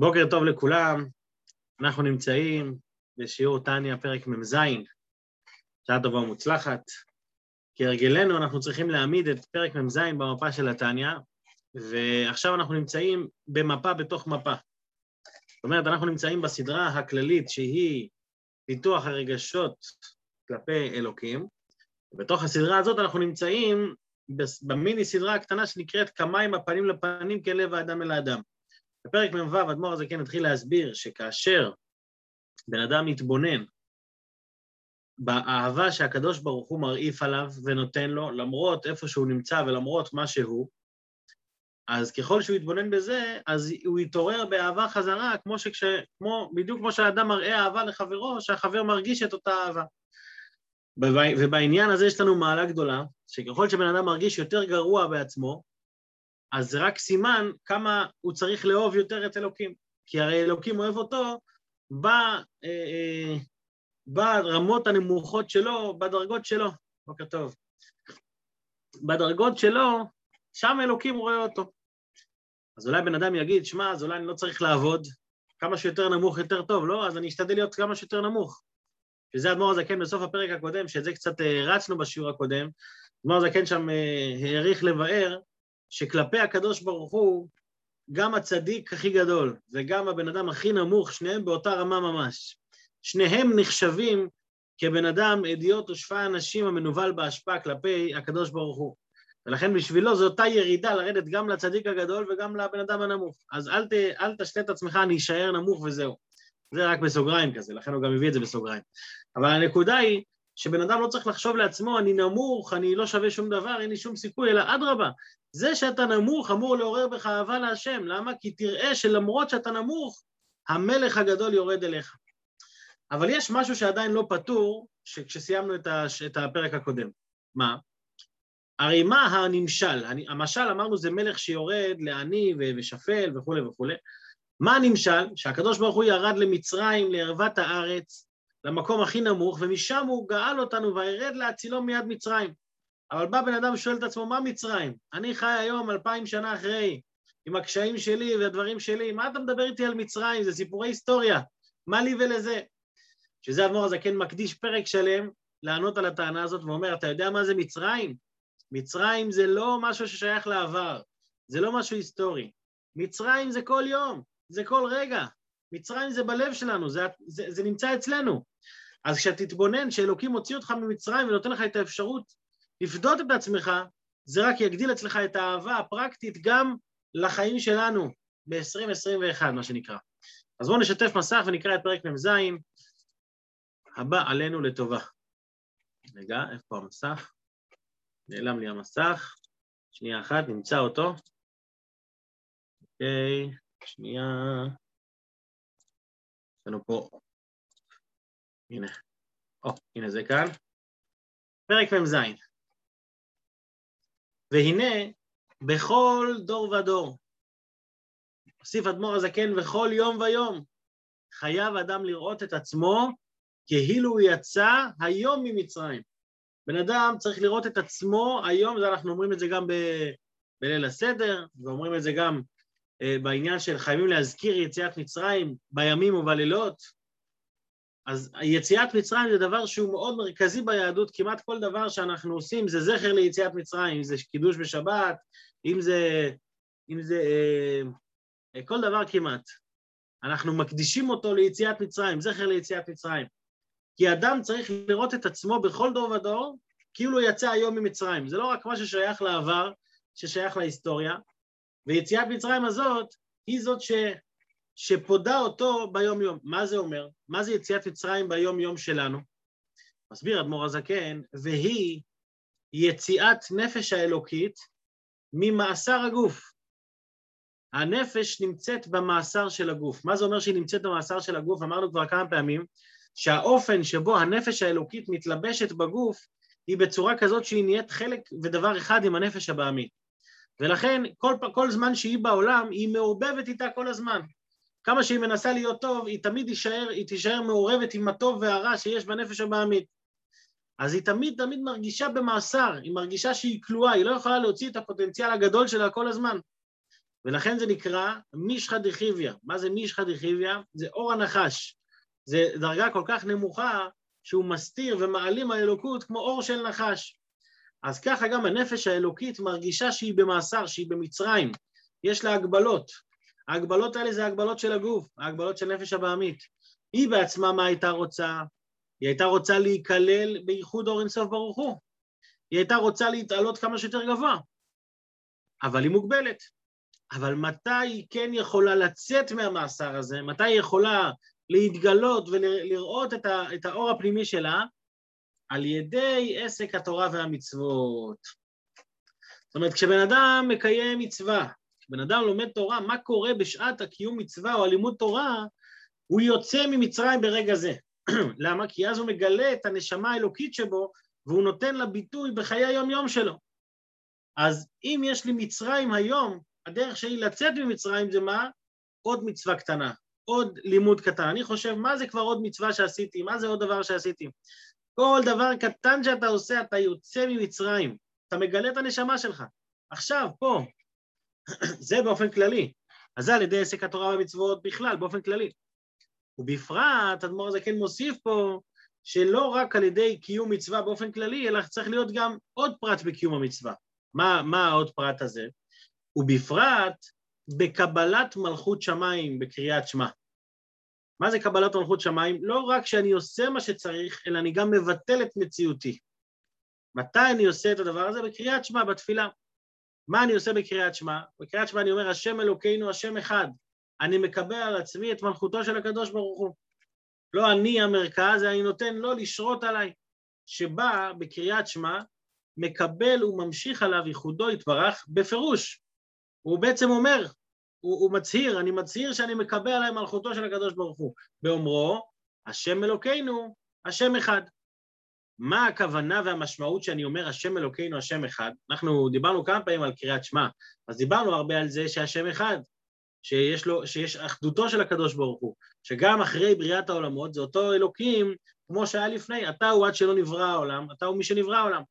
בוקר טוב לכולם, אנחנו נמצאים בשיעור טניה, פרק מ"ז, שעה טובה ומוצלחת. כהרגלנו אנחנו צריכים להעמיד את פרק מ"ז במפה של הטניה, ועכשיו אנחנו נמצאים במפה בתוך מפה. זאת אומרת, אנחנו נמצאים בסדרה הכללית שהיא פיתוח הרגשות כלפי אלוקים, ובתוך הסדרה הזאת אנחנו נמצאים במיני סדרה הקטנה שנקראת כמיים הפנים לפנים כלב האדם אל האדם. בפרק מ"ו אדמו"ר הזה כן התחיל להסביר שכאשר בן אדם מתבונן באהבה שהקדוש ברוך הוא מרעיף עליו ונותן לו, למרות איפה שהוא נמצא ולמרות מה שהוא, אז ככל שהוא יתבונן בזה, אז הוא יתעורר באהבה חזרה, כמו שכש... כמו, בדיוק כמו שהאדם מראה אהבה לחברו, שהחבר מרגיש את אותה אהבה. ובעניין הזה יש לנו מעלה גדולה, שככל שבן אדם מרגיש יותר גרוע בעצמו, אז זה רק סימן כמה הוא צריך לאהוב יותר את אלוקים. כי הרי אלוקים אוהב אותו אה, ברמות הנמוכות שלו, בדרגות שלו. בוקר טוב. בדרגות שלו, שם אלוקים רואה אותו. אז אולי בן אדם יגיד, שמע, אז אולי אני לא צריך לעבוד, כמה שיותר נמוך יותר טוב, לא? אז אני אשתדל להיות כמה שיותר נמוך. שזה אדמו"ר הזקן בסוף הפרק הקודם, שאת זה קצת אה, רצנו בשיעור הקודם, אדמו"ר הזקן שם אה, העריך לבאר שכלפי הקדוש ברוך הוא, גם הצדיק הכי גדול וגם הבן אדם הכי נמוך, שניהם באותה רמה ממש. שניהם נחשבים כבן אדם, אדיוט ושפע אנשים המנוול בהשפעה כלפי הקדוש ברוך הוא. ולכן בשבילו זו אותה ירידה לרדת גם לצדיק הגדול וגם לבן אדם הנמוך. אז אל, ת, אל תשתה את עצמך, אני אשאר נמוך וזהו. זה רק בסוגריים כזה, לכן הוא גם הביא את זה בסוגריים. אבל הנקודה היא שבן אדם לא צריך לחשוב לעצמו, אני נמוך, אני לא שווה שום דבר, אין לי שום סיכוי, אלא אדרבה, זה שאתה נמוך אמור לעורר בך אהבה להשם. למה? כי תראה שלמרות שאתה נמוך, המלך הגדול יורד אליך. אבל יש משהו שעדיין לא פתור, כשסיימנו את. את הפרק הקודם. מה? הרי מה הנמשל? המשל אמרנו זה מלך שיורד לעני ושפל וכולי וכולי. מה הנמשל? שהקדוש ברוך הוא ירד למצרים, לערוות הארץ, למקום הכי נמוך, ומשם הוא גאל אותנו וירד להצילו מיד מצרים. אבל בא בן אדם ושואל את עצמו, מה מצרים? אני חי היום אלפיים שנה אחרי, עם הקשיים שלי והדברים שלי, מה אתה מדבר איתי על מצרים? זה סיפורי היסטוריה, מה לי ולזה? שזה אדמו"ר הזקן מקדיש פרק שלם לענות על הטענה הזאת ואומר, אתה יודע מה זה מצרים? מצרים זה לא משהו ששייך לעבר, זה לא משהו היסטורי. מצרים זה כל יום, זה כל רגע. מצרים זה בלב שלנו, זה, זה, זה נמצא אצלנו. אז כשתתבונן שאלוקים מוציא אותך ממצרים ונותן לך את האפשרות לפדות את עצמך, זה רק יגדיל אצלך את האהבה הפרקטית גם לחיים שלנו ב-2021, מה שנקרא. אז בואו נשתף מסך ונקרא את פרק מ"ז, הבא עלינו לטובה. רגע, איפה המסך? נעלם לי המסך. שנייה אחת, נמצא אותו. אוקיי, שנייה. יש לנו פה... הנה. או, הנה זה כאן. פרק מ"ז. והנה, בכל דור ודור, הוסיף אדמו"ר הזקן, וכל יום ויום, חייב אדם לראות את עצמו כאילו הוא יצא היום ממצרים. בן אדם צריך לראות את עצמו היום, אנחנו אומרים את זה גם ב, בליל הסדר, ואומרים את זה גם בעניין של חייבים להזכיר יציאת מצרים בימים ובלילות, אז יציאת מצרים זה דבר שהוא מאוד מרכזי ביהדות, כמעט כל דבר שאנחנו עושים זה זכר ליציאת מצרים, אם זה קידוש בשבת, אם זה, אם זה אה, אה, כל דבר כמעט. אנחנו מקדישים אותו ליציאת מצרים, זכר ליציאת מצרים. כי אדם צריך לראות את עצמו בכל דור ודור כאילו יצא היום ממצרים. זה לא רק מה ששייך לעבר, ששייך להיסטוריה, ויציאת מצרים הזאת היא זאת ש... שפודה אותו ביום-יום. מה זה אומר? מה זה יציאת מצרים ביום-יום שלנו? מסביר אדמו"ר הזקן, והיא יציאת נפש האלוקית ממאסר הגוף. הנפש נמצאת במאסר של הגוף. מה זה אומר שהיא נמצאת במאסר של הגוף? אמרנו כבר כמה פעמים שהאופן שבו הנפש האלוקית מתלבשת בגוף היא בצורה כזאת שהיא נהיית חלק ודבר אחד עם הנפש הבעמית. ולכן כל, כל זמן שהיא בעולם היא מעורבבת איתה כל הזמן. כמה שהיא מנסה להיות טוב, היא תמיד תישאר, היא תישאר מעורבת עם הטוב והרע שיש בנפש הבעמית. אז היא תמיד תמיד מרגישה במאסר, היא מרגישה שהיא כלואה, היא לא יכולה להוציא את הפוטנציאל הגדול שלה כל הזמן. ולכן זה נקרא מישחא דחיביא. מה זה מישחא דחיביא? זה אור הנחש. זה דרגה כל כך נמוכה שהוא מסתיר ומעלים האלוקות כמו אור של נחש. אז ככה גם הנפש האלוקית מרגישה שהיא במאסר, שהיא במצרים. יש לה הגבלות. ההגבלות האלה זה ההגבלות של הגוף, ההגבלות של נפש הבעמית. היא בעצמה מה הייתה רוצה? היא הייתה רוצה להיכלל בייחוד אור אינסוף ברוך הוא. היא הייתה רוצה להתעלות כמה שיותר גבוה, אבל היא מוגבלת. אבל מתי היא כן יכולה לצאת מהמאסר הזה? מתי היא יכולה להתגלות ולראות את האור הפנימי שלה? על ידי עסק התורה והמצוות. זאת אומרת, כשבן אדם מקיים מצווה, כשבן אדם לומד תורה, מה קורה בשעת הקיום מצווה או הלימוד תורה, הוא יוצא ממצרים ברגע זה. למה? כי אז הוא מגלה את הנשמה האלוקית שבו, והוא נותן לה ביטוי בחיי היום-יום שלו. אז אם יש לי מצרים היום, הדרך שלי לצאת ממצרים זה מה? עוד מצווה קטנה, עוד לימוד קטן. אני חושב, מה זה כבר עוד מצווה שעשיתי? מה זה עוד דבר שעשיתי? כל דבר קטן שאתה עושה, אתה יוצא ממצרים, אתה מגלה את הנשמה שלך. עכשיו, פה, זה באופן כללי. אז זה על ידי עסק התורה והמצוות בכלל, באופן כללי. ובפרט, אדמו"ר הזה כן מוסיף פה, שלא רק על ידי קיום מצווה באופן כללי, אלא צריך להיות גם עוד פרט בקיום המצווה. מה, מה העוד פרט הזה? ובפרט בקבלת מלכות שמיים בקריאת שמע. מה זה קבלת מלכות שמיים? לא רק שאני עושה מה שצריך, אלא אני גם מבטל את מציאותי. מתי אני עושה את הדבר הזה? בקריאת שמע, בתפילה. מה אני עושה בקריאת שמע? בקריאת שמע אני אומר, השם אלוקינו, השם אחד. אני מקבל על עצמי את מלכותו של הקדוש ברוך הוא. לא אני המרכז, אני נותן לו לשרות עליי. שבא בקריאת שמע, מקבל וממשיך עליו ייחודו יתברך בפירוש. הוא בעצם אומר, הוא, הוא מצהיר, אני מצהיר שאני מקבל עליי מלכותו של הקדוש ברוך הוא, באומרו, השם אלוקינו, השם אחד. מה הכוונה והמשמעות שאני אומר השם אלוקינו, השם אחד? אנחנו דיברנו כמה פעמים על קריאת שמע, אז דיברנו הרבה על זה שהשם אחד, שיש, לו, שיש אחדותו של הקדוש ברוך הוא, שגם אחרי בריאת העולמות זה אותו אלוקים כמו שהיה לפני, אתה הוא עד שלא נברא העולם, אתה הוא מי שנברא העולם.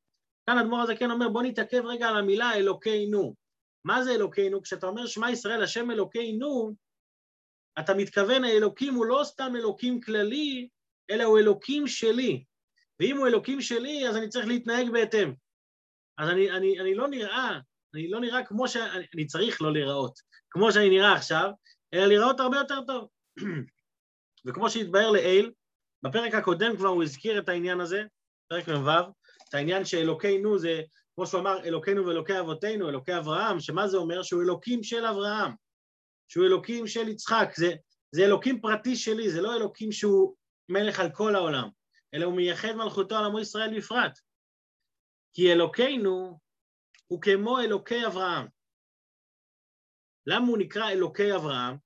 כאן אדמו"ר הזה כן אומר, בוא נתעכב רגע על המילה אלוקינו. מה זה אלוקינו? כשאתה אומר שמע ישראל, השם אלוקינו, אתה מתכוון, האלוקים הוא לא סתם אלוקים כללי, אלא הוא אלוקים שלי. ואם הוא אלוקים שלי, אז אני צריך להתנהג בהתאם. אז אני, אני, אני לא נראה, אני לא נראה כמו שאני אני צריך לא להיראות, כמו שאני נראה עכשיו, אלא להיראות הרבה יותר טוב. וכמו שהתבהר לעיל, בפרק הקודם כבר הוא הזכיר את העניין הזה, פרק מ"ו, את העניין שאלוקינו זה כמו שהוא אמר, אלוקינו ואלוקי אבותינו, אלוקי אברהם, שמה זה אומר? שהוא אלוקים של אברהם, שהוא אלוקים של יצחק, זה, זה אלוקים פרטי שלי, זה לא אלוקים שהוא מלך על כל העולם, אלא הוא מייחד מלכותו על עמו ישראל בפרט. כי אלוקינו הוא כמו אלוקי אברהם. למה הוא נקרא אלוקי אברהם?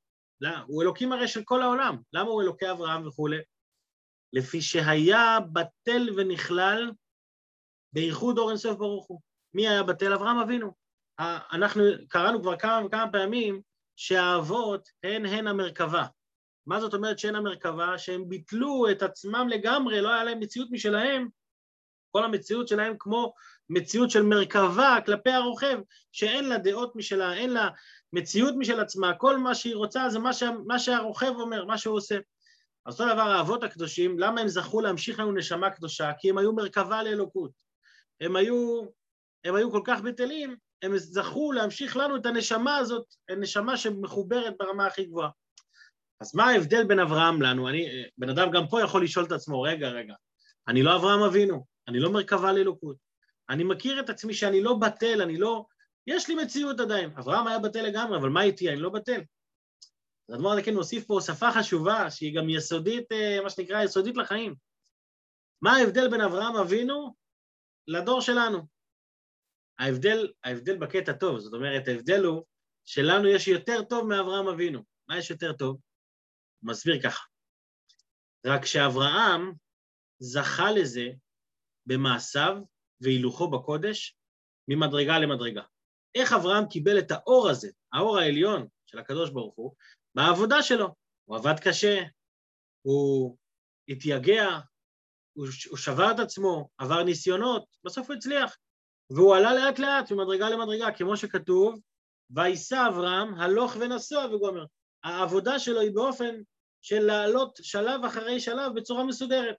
לא, הוא אלוקים הרי של כל העולם. למה הוא אלוקי אברהם וכולי? לפי שהיה בטל ונכלל בייחוד אור אינסוף ברוך הוא. מי היה בטל? אברהם אבינו. אנחנו קראנו כבר כמה וכמה פעמים שהאבות הן הן המרכבה. מה זאת אומרת שהן המרכבה? שהם ביטלו את עצמם לגמרי, לא היה להם מציאות משלהם. כל המציאות שלהם כמו מציאות של מרכבה כלפי הרוכב, שאין לה דעות משלה, אין לה מציאות משל עצמה, כל מה שהיא רוצה זה מה, שה, מה שהרוכב אומר, מה שהוא עושה. אז אותו דבר האבות הקדושים, למה הם זכו להמשיך לנו נשמה קדושה? כי הם היו מרכבה לאלוקות. הם היו, הם היו כל כך בטלים, הם זכו להמשיך לנו את הנשמה הזאת, הנשמה שמחוברת ברמה הכי גבוהה. אז מה ההבדל בין אברהם לנו? אני, בן אדם גם פה יכול לשאול את עצמו, רגע, רגע, אני לא אברהם אבינו, אני לא מרכבה לאלוקות. אני מכיר את עצמי שאני לא בטל, אני לא... יש לי מציאות עדיין. אברהם היה בטל לגמרי, אבל מה איתי? אני לא בטל. אז אדמו"ר כן מוסיף פה שפה חשובה, שהיא גם יסודית, אה, מה שנקרא, יסודית לחיים. מה ההבדל בין אברהם אבינו לדור שלנו. ההבדל, ההבדל בקטע טוב, זאת אומרת, ההבדל הוא שלנו יש יותר טוב מאברהם אבינו. מה יש יותר טוב? הוא מסביר ככה. רק שאברהם זכה לזה במעשיו והילוכו בקודש ממדרגה למדרגה. איך אברהם קיבל את האור הזה, האור העליון של הקדוש ברוך הוא, בעבודה שלו. הוא עבד קשה, הוא התייגע, הוא, שבר את עצמו, עבר ניסיונות, בסוף הוא הצליח. והוא עלה לאט לאט ממדרגה למדרגה, כמו שכתוב, וייסע אברהם, הלוך ונסוע וגומר. העבודה שלו היא באופן של לעלות שלב אחרי שלב בצורה מסודרת.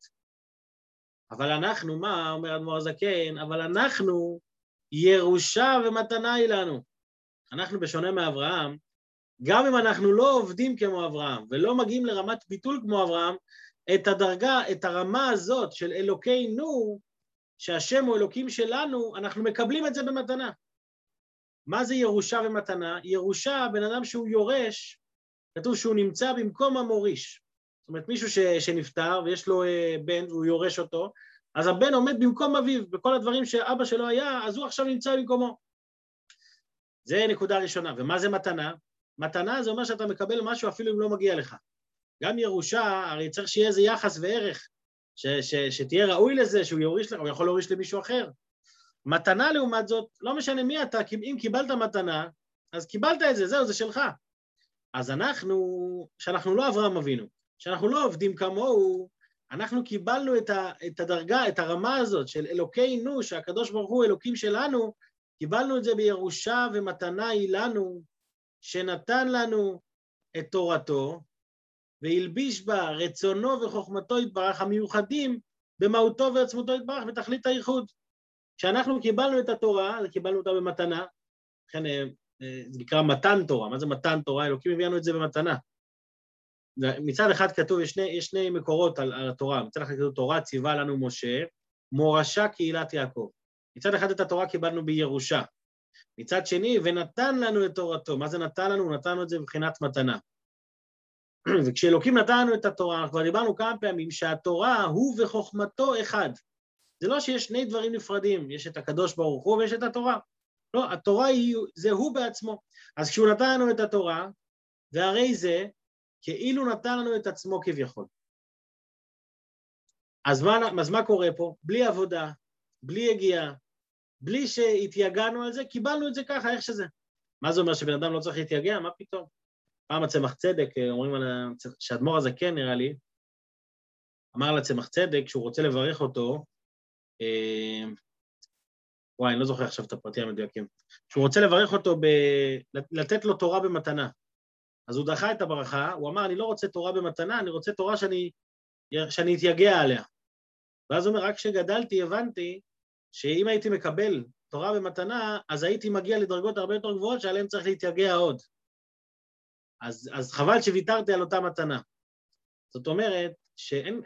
אבל אנחנו, מה אומר אדמו"ר הזקן? אבל אנחנו, ירושה ומתנה היא לנו. אנחנו, בשונה מאברהם, גם אם אנחנו לא עובדים כמו אברהם ולא מגיעים לרמת ביטול כמו אברהם, את הדרגה, את הרמה הזאת של אלוקינו, שהשם הוא אלוקים שלנו, אנחנו מקבלים את זה במתנה. מה זה ירושה ומתנה? ירושה, בן אדם שהוא יורש, כתוב שהוא נמצא במקום המוריש. זאת אומרת, מישהו ש, שנפטר ויש לו uh, בן והוא יורש אותו, אז הבן עומד במקום אביו, בכל הדברים שאבא שלו היה, אז הוא עכשיו נמצא במקומו. זה נקודה ראשונה. ומה זה מתנה? מתנה זה אומר שאתה מקבל משהו אפילו אם לא מגיע לך. גם ירושה, הרי צריך שיהיה איזה יחס וערך, ש, ש, שתהיה ראוי לזה, שהוא יוריש הוא יכול להוריש למישהו אחר. מתנה לעומת זאת, לא משנה מי אתה, אם קיבלת מתנה, אז קיבלת את זה, זהו, זה שלך. אז אנחנו, שאנחנו לא אברהם אבינו, שאנחנו לא עובדים כמוהו, אנחנו קיבלנו את, ה, את הדרגה, את הרמה הזאת של אלוקינו, שהקדוש ברוך הוא אלוקים שלנו, קיבלנו את זה בירושה ומתנה היא לנו, שנתן לנו את תורתו, והלביש בה רצונו וחוכמתו יתברך המיוחדים במהותו ועצמותו יתברך בתכלית הייחוד. כשאנחנו קיבלנו את התורה, קיבלנו אותה במתנה, לכן אה, זה נקרא מתן תורה. מה זה מתן תורה? אלוקים הביא לנו את זה במתנה. מצד אחד כתוב, יש שני, יש שני מקורות על, על התורה, מצד אחד כתוב תורה ציווה לנו משה, מורשה קהילת יעקב. מצד אחד את התורה קיבלנו בירושה. מצד שני, ונתן לנו את תורתו. מה זה נתן לנו? הוא נתן לנו את זה מבחינת מתנה. וכשאלוקים נתן לנו את התורה, כבר דיברנו כמה פעמים שהתורה הוא וחוכמתו אחד. זה לא שיש שני דברים נפרדים, יש את הקדוש ברוך הוא ויש את התורה. לא, התורה היא, זה הוא בעצמו. אז כשהוא נתן לנו את התורה, והרי זה כאילו נתן לנו את עצמו כביכול. אז מה, אז מה קורה פה? בלי עבודה, בלי יגיעה, בלי שהתייגענו על זה, קיבלנו את זה ככה, איך שזה. מה זה אומר שבן אדם לא צריך להתייגע? מה פתאום? פעם הצמח צדק, אומרים על שהאדמו"ר הזה כן, נראה לי, אמר לצמח צדק שהוא רוצה לברך אותו, אה, וואי, אני לא זוכר עכשיו את הפרטים המדויקים, שהוא רוצה לברך אותו, ב... לתת לו תורה במתנה. אז הוא דחה את הברכה, הוא אמר, אני לא רוצה תורה במתנה, אני רוצה תורה שאני, שאני אתייגע עליה. ואז הוא אומר, רק כשגדלתי הבנתי שאם הייתי מקבל תורה במתנה, אז הייתי מגיע לדרגות הרבה יותר גבוהות שעליהן צריך להתייגע עוד. אז, אז חבל שוויתרתי על אותה מתנה. זאת אומרת, שאין,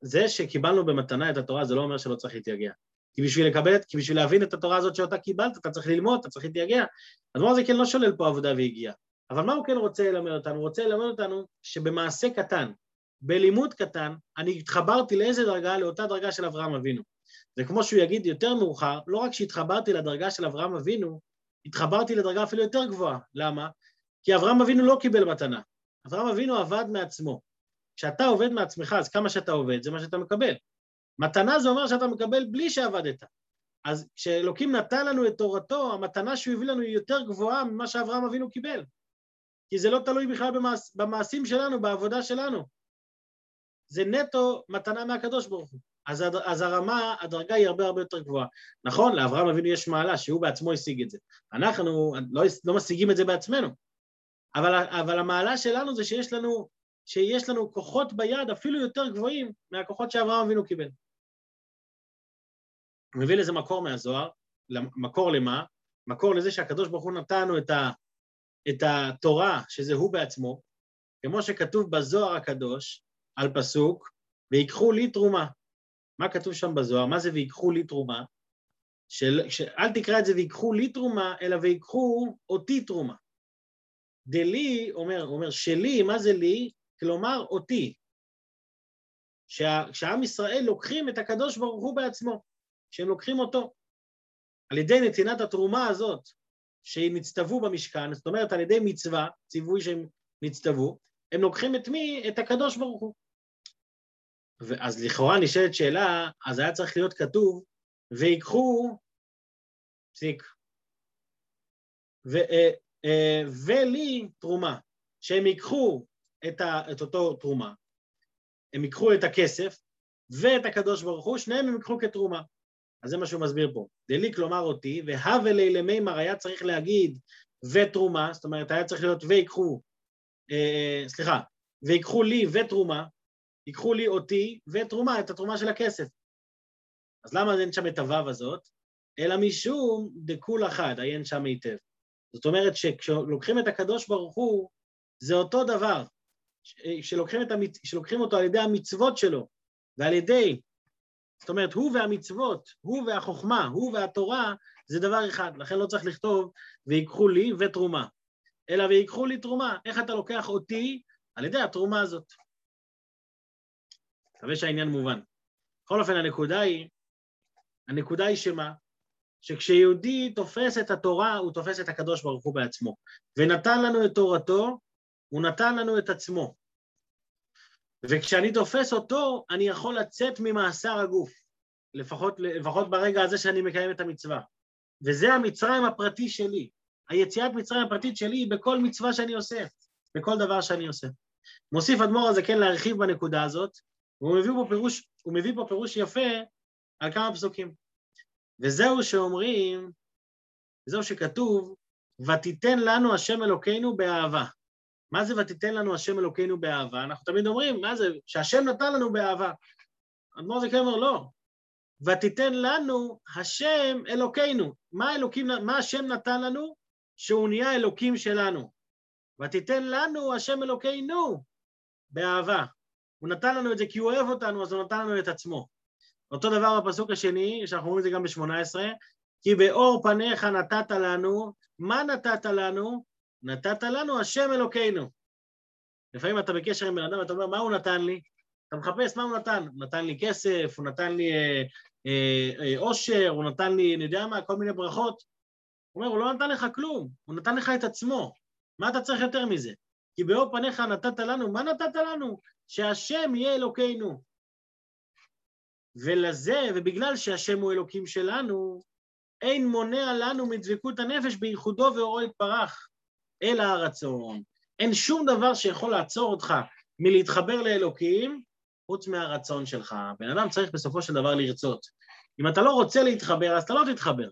זה שקיבלנו במתנה את התורה זה לא אומר שלא צריך להתייגע. כי בשביל לקבל, כי בשביל להבין את התורה הזאת שאותה קיבלת, אתה צריך ללמוד, אתה צריך להתייגע. אז מה זה כן לא שולל פה עבודה והגיעה. אבל מה הוא כן רוצה ללמד אותנו? הוא רוצה ללמד אותנו שבמעשה קטן, בלימוד קטן, אני התחברתי לאיזה דרגה? לאותה דרגה של אברהם אבינו. וכמו שהוא יגיד יותר מאוחר, לא רק שהתחברתי לדרגה של אברהם אבינו, התחברתי לדרגה אפילו יותר גבוהה. למה? כי אברהם אבינו לא קיבל מתנה. אברהם אבינו עבד מעצמו. כשאתה עובד מעצמך, אז כמה שאתה עובד, זה מה שאתה מקבל. מתנה זה אומר שאתה מקבל בלי שעבדת. אז כשאלוקים נתן לנו את תורתו, המתנה שהוא הביא לנו היא יותר גבוהה ממה שאברהם אבינו קיבל. כי זה לא תלוי בכלל במעש, במעשים שלנו, בעבודה שלנו. זה נטו מתנה מהקדוש ברוך הוא. אז, אז הרמה, הדרגה היא הרבה הרבה יותר גבוהה. נכון, לאברהם אבינו יש מעלה שהוא בעצמו השיג את זה. אנחנו לא, לא משיגים את זה בעצמנו. אבל, אבל המעלה שלנו זה שיש לנו, שיש לנו כוחות ביד אפילו יותר גבוהים מהכוחות שאברהם אבינו קיבל. מביא לזה מקור מהזוהר, מקור למה? מקור לזה שהקדוש ברוך הוא נתן את, ה, את התורה, שזה הוא בעצמו, כמו שכתוב בזוהר הקדוש, על פסוק, ויקחו לי תרומה. מה כתוב שם בזוהר? מה זה ויקחו לי תרומה? של, של, אל תקרא את זה ויקחו לי תרומה, אלא ויקחו אותי תרומה. דלי, אומר, אומר שלי, מה זה לי? כלומר אותי. כשעם ישראל לוקחים את הקדוש ברוך הוא בעצמו, שהם לוקחים אותו. על ידי נתינת התרומה הזאת, שהם נצטוו במשכן, זאת אומרת על ידי מצווה, ציווי שהם נצטוו, הם לוקחים את מי? את הקדוש ברוך הוא. אז לכאורה נשאלת שאלה, אז היה צריך להיות כתוב, ויקחו, פסיק, ו, אה, ולי תרומה, שהם ייקחו את, ה, את אותו תרומה, הם ייקחו את הכסף ואת הקדוש ברוך הוא, שניהם הם ייקחו כתרומה. אז זה מה שהוא מסביר פה. דלי כלומר אותי, והווה לילי מימר היה צריך להגיד ותרומה, זאת אומרת, היה צריך להיות ויקחו, אה, סליחה, ויקחו לי ותרומה, ייקחו לי אותי ותרומה, את התרומה של הכסף. אז למה אין שם את הוו הזאת? אלא משום דכול אחד, עיין שם היטב. זאת אומרת שכשלוקחים את הקדוש ברוך הוא, זה אותו דבר. שלוקחים, המצ... שלוקחים אותו על ידי המצוות שלו, ועל ידי, זאת אומרת, הוא והמצוות, הוא והחוכמה, הוא והתורה, זה דבר אחד. לכן לא צריך לכתוב ויקחו לי ותרומה, אלא ויקחו לי תרומה. איך אתה לוקח אותי? על ידי התרומה הזאת. מקווה שהעניין מובן. בכל אופן, הנקודה היא, הנקודה היא שמה? שכשיהודי תופס את התורה, הוא תופס את הקדוש ברוך הוא בעצמו. ונתן לנו את תורתו, הוא נתן לנו את עצמו. וכשאני תופס אותו, אני יכול לצאת ממאסר הגוף, לפחות, לפחות ברגע הזה שאני מקיים את המצווה. וזה המצרים הפרטי שלי. היציאת מצרים הפרטית שלי היא בכל מצווה שאני עושה, בכל דבר שאני עושה. מוסיף אדמו"ר הזה כן להרחיב בנקודה הזאת, והוא מביא פה פירוש, מביא פה פירוש יפה על כמה פסוקים. וזהו שאומרים, וזהו שכתוב, ותיתן לנו השם אלוקינו באהבה. מה זה ותיתן לנו השם אלוקינו באהבה? אנחנו תמיד אומרים, מה זה? שהשם נתן לנו באהבה. אדמו"ר זה אומר, לא. ותיתן לנו השם אלוקינו. מה, אלוקים, מה השם נתן לנו? שהוא נהיה אלוקים שלנו. ותיתן לנו השם אלוקינו באהבה. הוא נתן לנו את זה כי הוא אוהב אותנו, אז הוא נתן לנו את עצמו. אותו דבר בפסוק השני, שאנחנו רואים את זה גם ב-18, כי באור פניך נתת לנו, מה נתת לנו? נתת לנו השם אלוקינו. לפעמים אתה בקשר עם בן אדם ואתה אומר, מה הוא נתן לי? אתה מחפש מה הוא נתן. הוא נתן לי כסף, הוא נתן לי אה, אה, אה, הוא נתן לי, אני יודע מה, כל מיני ברכות. הוא אומר, הוא לא נתן לך כלום, הוא נתן לך את עצמו. מה אתה צריך יותר מזה? כי באור פניך נתת לנו, מה נתת לנו? שהשם יהיה אלוקינו. ולזה, ובגלל שהשם הוא אלוקים שלנו, אין מונע לנו מדבקות הנפש בייחודו ואורו יתברך, אלא הרצון. אין שום דבר שיכול לעצור אותך מלהתחבר לאלוקים, חוץ מהרצון שלך. בן אדם צריך בסופו של דבר לרצות. אם אתה לא רוצה להתחבר, אז אתה לא תתחבר.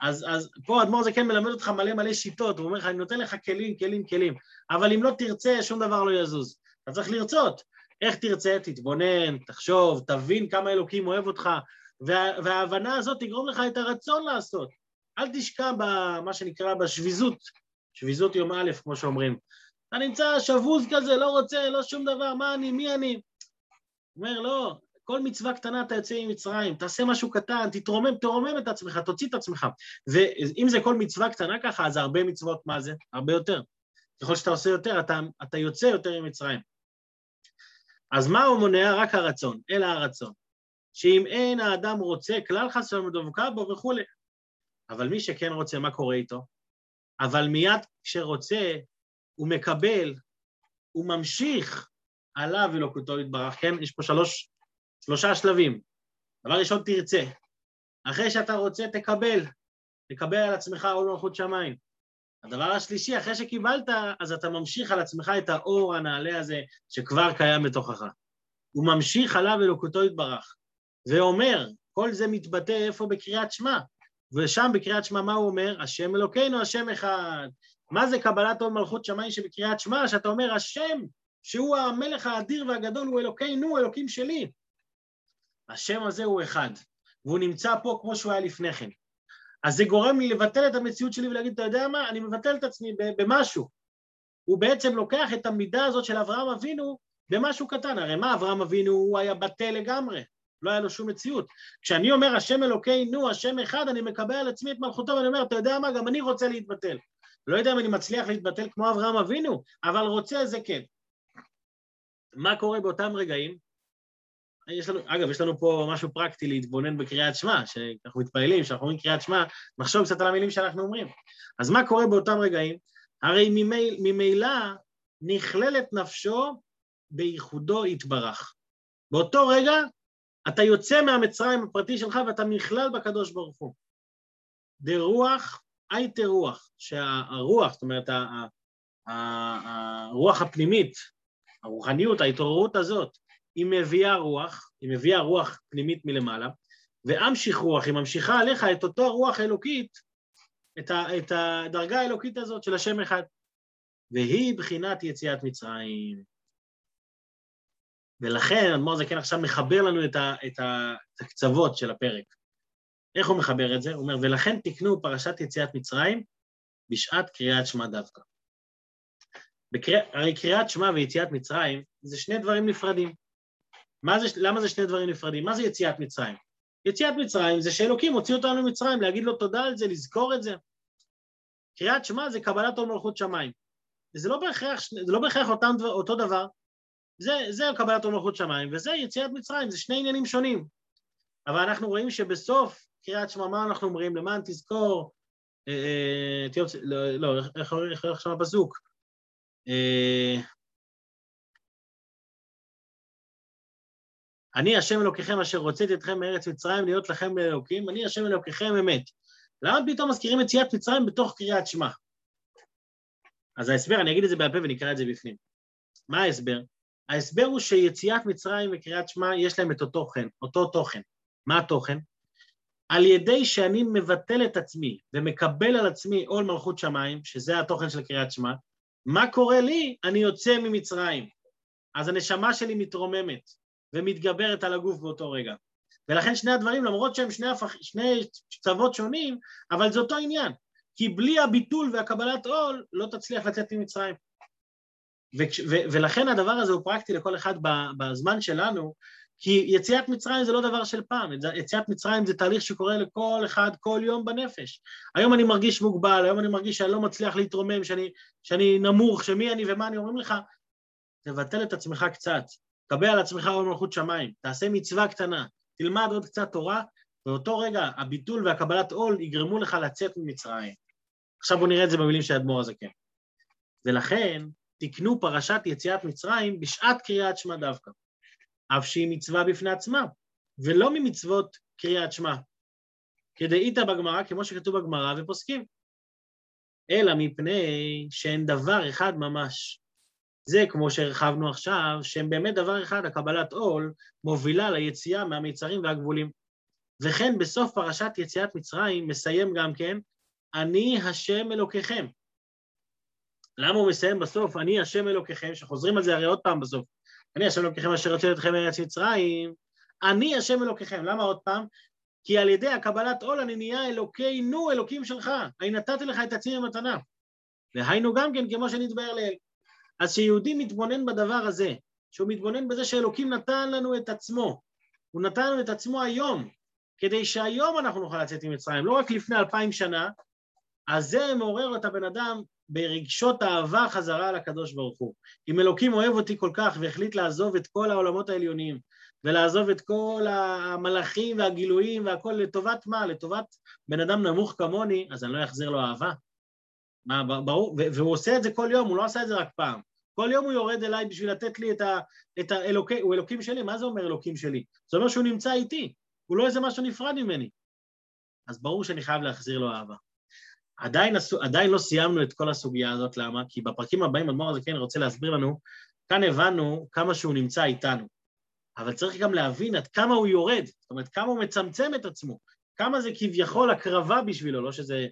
אז, אז פה אדמו"ר זה כן מלמד אותך מלא מלא שיטות, הוא אומר לך, אני נותן לך כלים, כלים, כלים, אבל אם לא תרצה, שום דבר לא יזוז. אתה צריך לרצות. איך תרצה? תתבונן, תחשוב, תבין כמה אלוקים אוהב אותך, וה, וההבנה הזאת תגרום לך את הרצון לעשות. אל תשקע במה שנקרא בשביזות, שביזות יום א', כמו שאומרים. אתה נמצא שבוז כזה, לא רוצה, לא שום דבר, מה אני, מי אני? אומר, לא, כל מצווה קטנה אתה יוצא ממצרים, תעשה משהו קטן, תתרומם, תרומם את עצמך, תוציא את עצמך. ואם זה כל מצווה קטנה ככה, אז הרבה מצוות, מה זה? הרבה יותר. ככל שאתה עושה יותר, אתה, אתה יוצא יותר ממצרים. אז מה הוא מונע? רק הרצון, אלא הרצון. שאם אין האדם רוצה, כלל חס ושלום דבקה בו וכולי. אבל מי שכן רוצה, מה קורה איתו? אבל מיד כשרוצה, הוא מקבל, הוא ממשיך עליו אלוקותו יתברך, כן? יש פה שלוש, שלושה שלבים. דבר ראשון, תרצה. אחרי שאתה רוצה, תקבל. תקבל על עצמך עול מלכות שמיים. הדבר השלישי, אחרי שקיבלת, אז אתה ממשיך על עצמך את האור הנעלה הזה שכבר קיים בתוכך. הוא ממשיך עליו אלוקותו יתברך, ואומר, כל זה מתבטא איפה בקריאת שמע, ושם בקריאת שמע מה הוא אומר? השם אלוקינו, השם אחד. מה זה קבלת עול מלכות שמיים שבקריאת שמע? שאתה אומר, השם, שהוא המלך האדיר והגדול, הוא אלוקינו, אלוקים שלי. השם הזה הוא אחד, והוא נמצא פה כמו שהוא היה לפני כן. אז זה גורם לי לבטל את המציאות שלי ולהגיד, אתה יודע מה, אני מבטל את עצמי במשהו. הוא בעצם לוקח את המידה הזאת של אברהם אבינו במשהו קטן. הרי מה, אברהם אבינו, הוא היה בטל לגמרי, לא היה לו שום מציאות. כשאני אומר, השם אלוקינו, השם אחד, אני מקבל על עצמי את מלכותו, ואני אומר, אתה יודע מה, גם אני רוצה להתבטל. לא יודע אם אני מצליח להתבטל כמו אברהם אבינו, אבל רוצה זה כן. מה קורה באותם רגעים? יש לנו, אגב, יש לנו פה משהו פרקטי להתבונן בקריאת שמע, שאנחנו מתפעלים, שאנחנו אומרים קריאת שמע, נחשוב קצת על המילים שאנחנו אומרים. אז מה קורה באותם רגעים? הרי ממילא ממילא נכללת נפשו בייחודו יתברך. באותו רגע אתה יוצא מהמצרים הפרטי שלך ואתה נכלל בקדוש ברוך הוא. דרוח הייתה רוח, שהרוח, זאת אומרת, הרוח הפנימית, הרוחניות, ההתעוררות הזאת, היא מביאה רוח, היא מביאה רוח פנימית מלמעלה, ואמשיך רוח, היא ממשיכה עליך את אותו הרוח האלוקית את, ה, את הדרגה האלוקית הזאת של השם אחד. והיא בחינת יציאת מצרים. ולכן אדמו"ר זקן עכשיו מחבר לנו את, ה, את, ה, את הקצוות של הפרק. איך הוא מחבר את זה? הוא אומר, ולכן תקנו פרשת יציאת מצרים בשעת קריאת שמע דווקא. בקריא, הרי קריאת שמע ויציאת מצרים זה שני דברים נפרדים. זה, למה זה שני דברים נפרדים? מה זה יציאת מצרים? יציאת מצרים זה שאלוקים הוציא אותנו ממצרים, להגיד לו תודה על זה, לזכור את זה. קריאת שמע זה קבלת עול מלכות שמיים. וזה לא בהכרח, זה לא בהכרח אותם, אותו דבר, זה, זה קבלת עול מלכות שמיים, וזה יציאת מצרים, זה שני עניינים שונים. אבל אנחנו רואים שבסוף קריאת שמע, מה אנחנו אומרים? למען תזכור, אה, אה, תיוצ... לא, לא, איך אומרים שם הפסוק? אני השם אלוקיכם אשר הוצאתי אתכם מארץ מצרים להיות לכם לאלוקים, אני השם אלוקיכם אמת. למה פתאום מזכירים יציאת מצרים בתוך קריאת שמע? אז ההסבר, אני אגיד את זה בעל פה ונקרא את זה בפנים. מה ההסבר? ההסבר הוא שיציאת מצרים וקריאת שמע יש להם את אותו תוכן, אותו תוכן. מה התוכן? על ידי שאני מבטל את עצמי ומקבל על עצמי עול מלכות שמיים, שזה התוכן של קריאת שמע, מה קורה לי? אני יוצא ממצרים. אז הנשמה שלי מתרוממת ומתגברת על הגוף באותו רגע. ולכן שני הדברים, למרות שהם שני, הפח, שני קצוות שונים, אבל זה אותו עניין. כי בלי הביטול והקבלת עול לא תצליח לצאת ממצרים. ו- ו- ולכן הדבר הזה הוא פרקטי לכל אחד בזמן שלנו, כי יציאת מצרים זה לא דבר של פעם, יציאת מצרים זה תהליך שקורה לכל אחד כל יום בנפש. היום אני מרגיש מוגבל, היום אני מרגיש שאני לא מצליח להתרומם, שאני, שאני נמוך, שמי אני ומה אני, אומרים לך, תבטל את עצמך קצת, קבל על עצמך עוד מלכות שמיים, תעשה מצווה קטנה, תלמד עוד קצת תורה, באותו רגע הביטול והקבלת עול יגרמו לך לצאת ממצרים. עכשיו בואו נראה את זה במילים של האדמו"ר הזקן. ולכן תקנו פרשת יציאת מצרים בשעת קריאת שמע דווקא. אף שהיא מצווה בפני עצמה, ולא ממצוות קריאת שמע. כדאיתא בגמרא, כמו שכתוב בגמרא ופוסקים. אלא מפני שאין דבר אחד ממש. זה כמו שהרחבנו עכשיו, שהם באמת דבר אחד, הקבלת עול מובילה ליציאה מהמיצרים והגבולים. וכן בסוף פרשת יציאת מצרים מסיים גם כן, אני השם אלוקיכם. למה הוא מסיים בסוף, אני השם אלוקיכם, שחוזרים על זה הרי עוד פעם בסוף, אני השם אלוקיכם אשר יוצא אתכם מארץ מצרים, אני השם אלוקיכם. למה עוד פעם? כי על ידי הקבלת עול אני נהיה אלוקינו, אלוקים שלך. אני נתתי לך את עצמי במתנה. והיינו גם כן כמו שנתבהר לאל. אז כשיהודי מתבונן בדבר הזה, שהוא מתבונן בזה שאלוקים נתן לנו את עצמו, הוא נתן לנו את עצמו היום, כדי שהיום אנחנו נוכל לצאת ממצרים, לא רק לפני אלפיים שנה, אז זה מעורר את הבן אדם ברגשות אהבה חזרה לקדוש ברוך הוא. אם אלוקים אוהב אותי כל כך והחליט לעזוב את כל העולמות העליונים ולעזוב את כל המלאכים והגילויים והכל לטובת מה? לטובת בן אדם נמוך כמוני, אז אני לא אחזיר לו אהבה. מה, ברור, והוא עושה את זה כל יום, הוא לא עשה את זה רק פעם. כל יום הוא יורד אליי בשביל לתת לי את, ה, את האלוקים, הוא אלוקים שלי, מה זה אומר אלוקים שלי? זה אומר שהוא נמצא איתי, הוא לא איזה משהו נפרד ממני. אז ברור שאני חייב להחזיר לו אהבה. עדיין, עדיין לא סיימנו את כל הסוגיה הזאת, למה? כי בפרקים הבאים אדמו"ר הזה כן רוצה להסביר לנו, כאן הבנו כמה שהוא נמצא איתנו, אבל צריך גם להבין עד כמה הוא יורד, זאת אומרת, כמה הוא מצמצם את עצמו, כמה זה כביכול הקרבה בשבילו, לא שזה,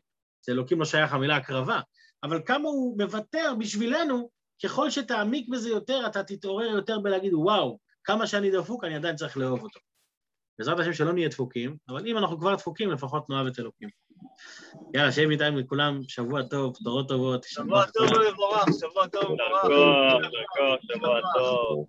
זה אלוקים לא שייך המילה הקרבה, אבל כמה הוא מוותר בשבילנו, ככל שתעמיק בזה יותר, אתה תתעורר יותר בלהגיד, וואו, כמה שאני דפוק, אני עדיין צריך לאהוב אותו. בעזרת השם שלא נהיה דפוקים, אבל אם אנחנו כבר דפוקים, לפחות נאהב את אלוקים. יאללה, שיהיה מאיתנו לכולם, שבוע טוב, תורות טובות. שבוע טוב ומבורך, שבוע טוב ומבורך. שבוע טוב.